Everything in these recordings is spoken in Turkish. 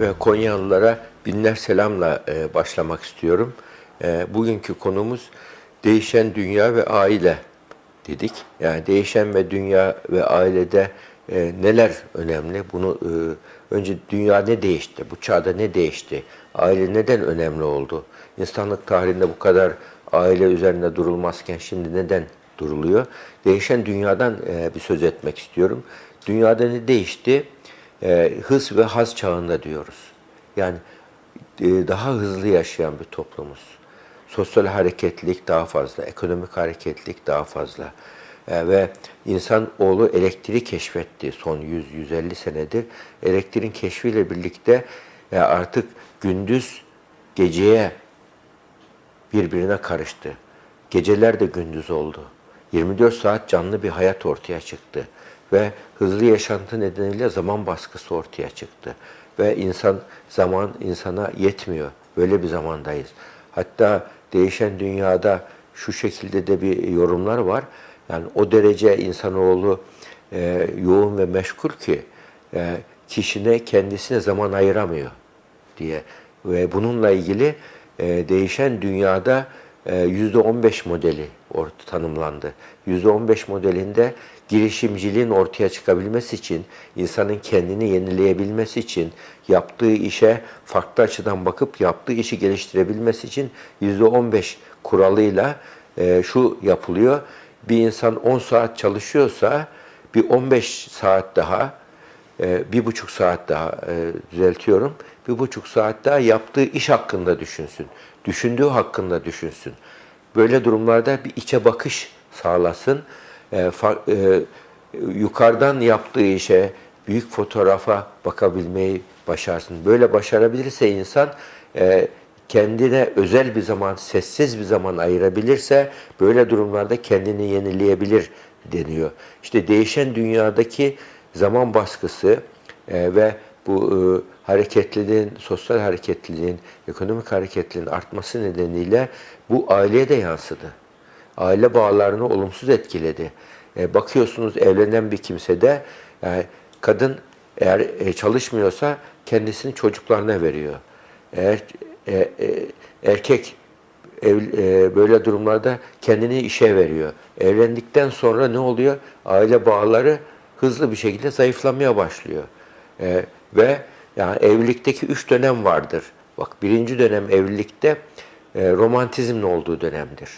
Ve Konyalılara binler selamla e, başlamak istiyorum. E, bugünkü konumuz değişen dünya ve aile dedik. Yani değişen ve dünya ve ailede e, neler önemli? Bunu e, önce dünya ne değişti? Bu çağda ne değişti? Aile neden önemli oldu? İnsanlık tarihinde bu kadar aile üzerinde durulmazken şimdi neden duruluyor? Değişen dünyadan e, bir söz etmek istiyorum. Dünyada ne değişti? E, hız ve haz çağında diyoruz. Yani e, daha hızlı yaşayan bir toplumuz. Sosyal hareketlilik daha fazla, ekonomik hareketlilik daha fazla. E, ve insan oğlu elektriği keşfetti son 100-150 senedir. Elektriğin keşfiyle birlikte e, artık gündüz geceye birbirine karıştı. Geceler de gündüz oldu. 24 saat canlı bir hayat ortaya çıktı ve hızlı yaşantı nedeniyle zaman baskısı ortaya çıktı ve insan zaman insana yetmiyor. Böyle bir zamandayız. Hatta değişen dünyada şu şekilde de bir yorumlar var. Yani o derece insanoğlu e, yoğun ve meşgul ki e, kişine kendisine zaman ayıramıyor diye ve bununla ilgili e, değişen dünyada yüzde 15 modeli orta tanımlandı. %15 modelinde girişimciliğin ortaya çıkabilmesi için, insanın kendini yenileyebilmesi için, yaptığı işe farklı açıdan bakıp yaptığı işi geliştirebilmesi için %15 kuralıyla e, şu yapılıyor. Bir insan 10 saat çalışıyorsa bir 15 saat daha, e, bir buçuk saat daha e, düzeltiyorum, bir buçuk saat daha yaptığı iş hakkında düşünsün. Düşündüğü hakkında düşünsün. Böyle durumlarda bir içe bakış sağlasın. E, e, yukarıdan yaptığı işe, büyük fotoğrafa bakabilmeyi başarsın. Böyle başarabilirse insan e, kendine özel bir zaman, sessiz bir zaman ayırabilirse böyle durumlarda kendini yenileyebilir deniyor. İşte değişen dünyadaki zaman baskısı ve bu hareketliliğin, sosyal hareketliliğin, ekonomik hareketliliğin artması nedeniyle bu aileye de yansıdı. Aile bağlarını olumsuz etkiledi. E, bakıyorsunuz evlenen bir kimsede yani e, kadın eğer e, çalışmıyorsa kendisini çocuklarına veriyor. Eğer e, e, erkek ev, e, böyle durumlarda kendini işe veriyor. Evlendikten sonra ne oluyor? Aile bağları hızlı bir şekilde zayıflamaya başlıyor. E, ve yani evlilikteki üç dönem vardır. Bak birinci dönem evlilikte e, romantizmin olduğu dönemdir.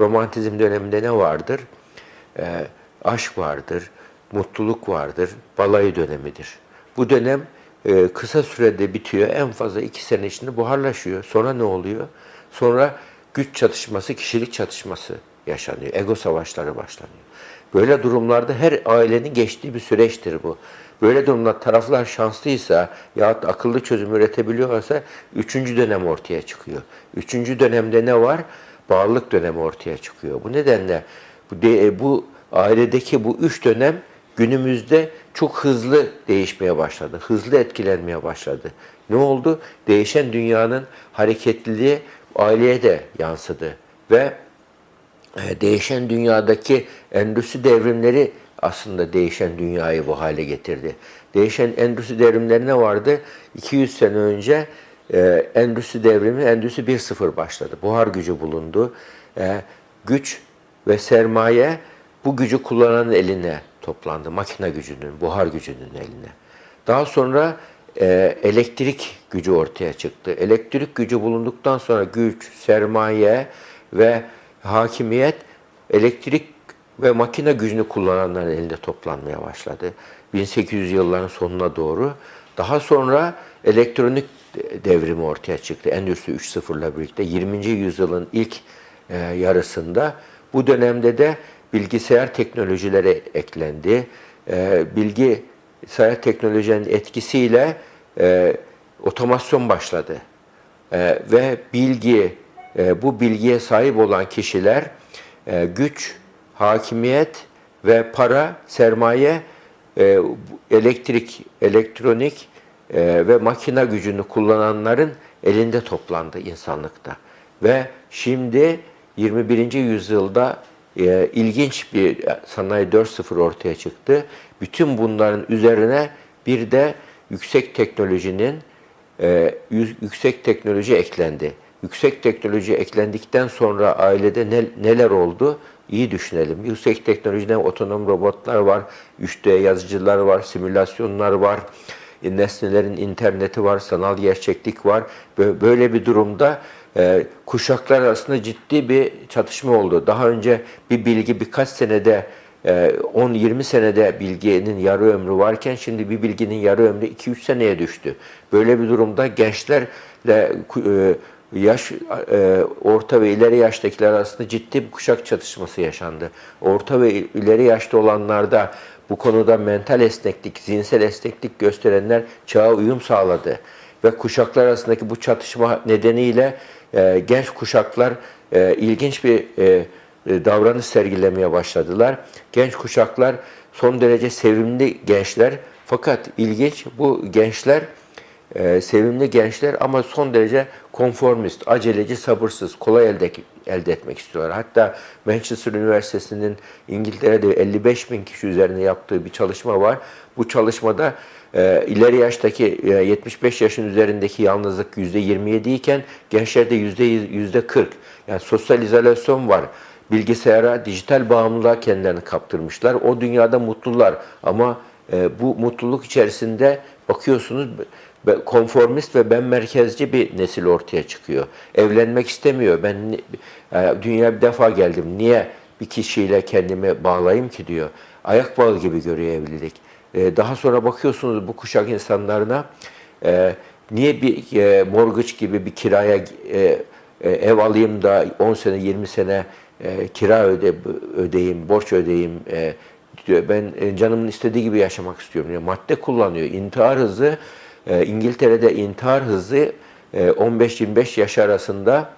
Romantizm döneminde ne vardır? E, aşk vardır, mutluluk vardır, balayı dönemidir. Bu dönem e, kısa sürede bitiyor. En fazla iki sene içinde buharlaşıyor. Sonra ne oluyor? Sonra güç çatışması, kişilik çatışması yaşanıyor. Ego savaşları başlanıyor. Böyle durumlarda her ailenin geçtiği bir süreçtir bu. Böyle durumda taraflar şanslıysa ya akıllı çözüm üretebiliyorsa üçüncü dönem ortaya çıkıyor. Üçüncü dönemde ne var? Bağlılık dönemi ortaya çıkıyor. Bu nedenle bu, de, e, bu ailedeki bu üç dönem günümüzde çok hızlı değişmeye başladı. Hızlı etkilenmeye başladı. Ne oldu? Değişen dünyanın hareketliliği aileye de yansıdı. Ve e, değişen dünyadaki endüstri devrimleri aslında değişen dünyayı bu hale getirdi. Değişen endüstri devrimleri ne vardı? 200 sene önce e, endüstri devrimi endüstri 1.0 başladı. Buhar gücü bulundu. E, güç ve sermaye bu gücü kullananın eline toplandı. Makine gücünün, buhar gücünün eline. Daha sonra e, elektrik gücü ortaya çıktı. Elektrik gücü bulunduktan sonra güç, sermaye ve hakimiyet elektrik ve makine gücünü kullananların elinde toplanmaya başladı. 1800 yılların sonuna doğru. Daha sonra elektronik devrimi ortaya çıktı. Endüstri 3.0 ile birlikte 20. yüzyılın ilk e, yarısında. Bu dönemde de bilgisayar teknolojileri eklendi. E, bilgisayar teknolojinin etkisiyle e, otomasyon başladı. E, ve bilgi, e, bu bilgiye sahip olan kişiler e, güç, hakimiyet ve para, sermaye, e, elektrik, elektronik e, ve makina gücünü kullananların elinde toplandı insanlıkta. Ve şimdi 21. yüzyılda e, ilginç bir sanayi 4.0 ortaya çıktı. Bütün bunların üzerine bir de yüksek teknolojinin e, yü- yüksek teknoloji eklendi. Yüksek teknoloji eklendikten sonra ailede ne, neler oldu? İyi düşünelim. Yüksek teknolojiden otonom robotlar var, 3D yazıcılar var, simülasyonlar var, e, nesnelerin interneti var, sanal gerçeklik var. Bö- Böyle bir durumda e, kuşaklar arasında ciddi bir çatışma oldu. Daha önce bir bilgi birkaç senede e, 10-20 senede bilginin yarı ömrü varken şimdi bir bilginin yarı ömrü 2-3 seneye düştü. Böyle bir durumda gençlerle e, yaş e, orta ve ileri yaştakiler arasında ciddi bir kuşak çatışması yaşandı. Orta ve ileri yaşta olanlarda bu konuda mental esneklik, zihinsel esneklik gösterenler çağa uyum sağladı ve kuşaklar arasındaki bu çatışma nedeniyle e, genç kuşaklar e, ilginç bir e, e, davranış sergilemeye başladılar. Genç kuşaklar son derece sevimli gençler fakat ilginç bu gençler e, sevimli gençler ama son derece konformist, aceleci, sabırsız, kolay elde, elde etmek istiyorlar. Hatta Manchester Üniversitesi'nin İngiltere'de 55 bin kişi üzerine yaptığı bir çalışma var. Bu çalışmada e, ileri yaştaki e, 75 yaşın üzerindeki yalnızlık %27 iken gençlerde %100, %40. Yani sosyal izolasyon var bilgisayara, dijital bağımlılığa kendilerini kaptırmışlar. O dünyada mutlular ama e, bu mutluluk içerisinde bakıyorsunuz konformist ve ben merkezci bir nesil ortaya çıkıyor. Evlenmek istemiyor. Ben e, dünya bir defa geldim. Niye bir kişiyle kendimi bağlayayım ki diyor. Ayak bağı gibi görüyor evlilik. E, daha sonra bakıyorsunuz bu kuşak insanlarına e, niye bir mortgage gibi bir kiraya ev alayım da 10 sene 20 sene kira öde, ödeyeyim, borç diyor. Ben canımın istediği gibi yaşamak istiyorum. Madde kullanıyor. İntihar hızı e, İngiltere'de intihar hızı e, 15-25 yaş arasında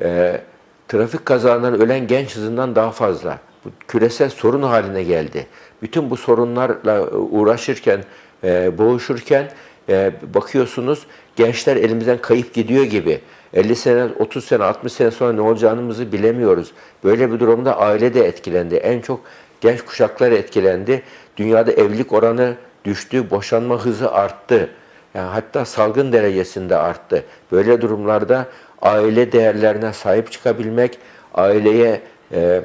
e, trafik kazalarından ölen genç hızından daha fazla. Bu küresel sorun haline geldi. Bütün bu sorunlarla uğraşırken, e, boğuşurken e, bakıyorsunuz gençler elimizden kayıp gidiyor gibi. 50 sene, 30 sene, 60 sene sonra ne olacağımızı bilemiyoruz. Böyle bir durumda aile de etkilendi. En çok genç kuşaklar etkilendi. Dünyada evlilik oranı düştü, boşanma hızı arttı. Yani hatta salgın derecesinde arttı. Böyle durumlarda aile değerlerine sahip çıkabilmek, aileye e,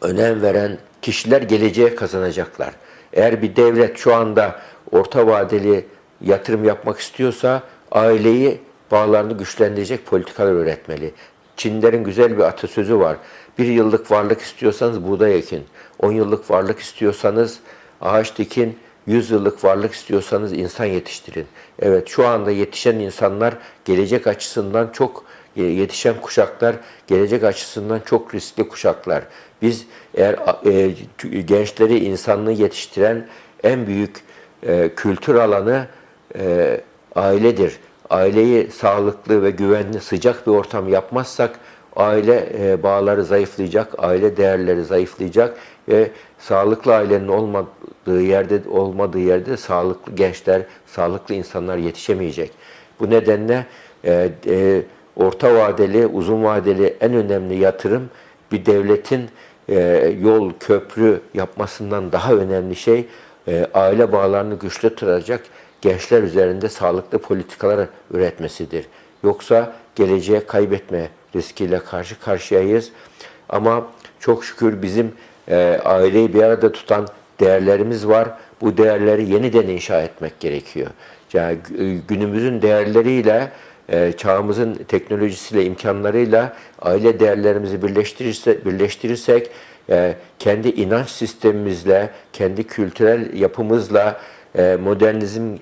önem veren kişiler geleceğe kazanacaklar. Eğer bir devlet şu anda orta vadeli yatırım yapmak istiyorsa aileyi bağlarını güçlendirecek politikalar üretmeli. Çinlerin güzel bir atasözü var. Bir yıllık varlık istiyorsanız buğday ekin. 10 yıllık varlık istiyorsanız ağaç dikin. 100 yıllık varlık istiyorsanız insan yetiştirin. Evet şu anda yetişen insanlar gelecek açısından çok e, yetişen kuşaklar gelecek açısından çok riskli kuşaklar. Biz eğer e, gençleri, insanlığı yetiştiren en büyük e, kültür alanı e, ailedir. Aileyi sağlıklı ve güvenli, sıcak bir ortam yapmazsak aile e, bağları zayıflayacak, aile değerleri zayıflayacak ve sağlıklı ailenin olmadığı yerde olmadığı yerde sağlıklı gençler, sağlıklı insanlar yetişemeyecek. Bu nedenle e, e, orta vadeli, uzun vadeli en önemli yatırım bir devletin yol, köprü yapmasından daha önemli şey aile bağlarını güçlü tutacak gençler üzerinde sağlıklı politikalar üretmesidir. Yoksa geleceğe kaybetme riskiyle karşı karşıyayız. Ama çok şükür bizim e, aileyi bir arada tutan değerlerimiz var. Bu değerleri yeniden inşa etmek gerekiyor. Yani gü- günümüzün değerleriyle e, çağımızın teknolojisiyle, imkanlarıyla aile değerlerimizi birleştirirse, birleştirirsek, e, kendi inanç sistemimizle, kendi kültürel yapımızla, e, modernizm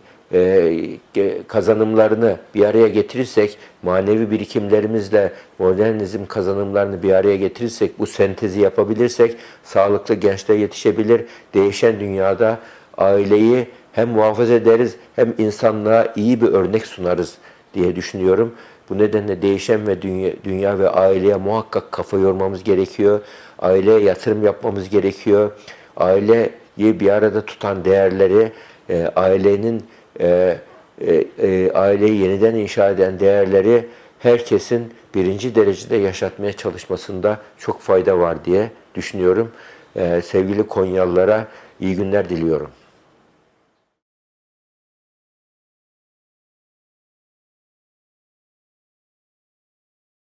kazanımlarını bir araya getirirsek, manevi birikimlerimizle modernizm kazanımlarını bir araya getirirsek, bu sentezi yapabilirsek, sağlıklı gençler yetişebilir. Değişen dünyada aileyi hem muhafaza ederiz hem insanlığa iyi bir örnek sunarız diye düşünüyorum. Bu nedenle değişen ve dünya, dünya ve aileye muhakkak kafa yormamız gerekiyor. Aileye yatırım yapmamız gerekiyor. Aileyi bir arada tutan değerleri, e, ailenin e, e, e, aileyi yeniden inşa eden değerleri herkesin birinci derecede yaşatmaya çalışmasında çok fayda var diye düşünüyorum. E, sevgili Konyalılara iyi günler diliyorum.